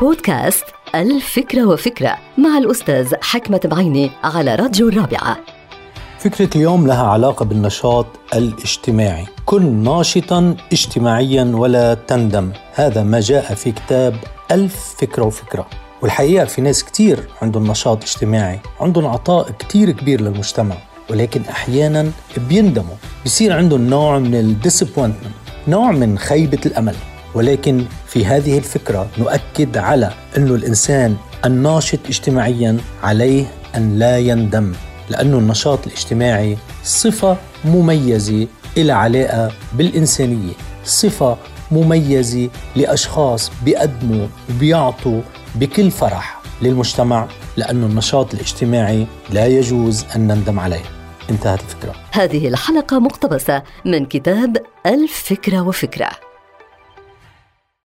بودكاست الفكرة وفكرة مع الأستاذ حكمة بعيني على راديو الرابعة. فكرة اليوم لها علاقة بالنشاط الاجتماعي. كن ناشطا اجتماعيا ولا تندم. هذا ما جاء في كتاب ألف فكرة وفكرة. والحقيقة في ناس كتير عندهم نشاط اجتماعي عندهم عطاء كتير كبير للمجتمع. ولكن أحيانا بيندموا. بيصير عندهم نوع من الديسابوينتمنت نوع من خيبة الأمل. ولكن في هذه الفكرة نؤكد على أن الإنسان الناشط اجتماعيا عليه أن لا يندم لأن النشاط الاجتماعي صفة مميزة إلى علاقة بالإنسانية صفة مميزة لأشخاص بيقدموا وبيعطوا بكل فرح للمجتمع لأن النشاط الاجتماعي لا يجوز أن نندم عليه. انتهت الفكرة. هذه الحلقة مقتبسة من كتاب الفكرة وفكرة.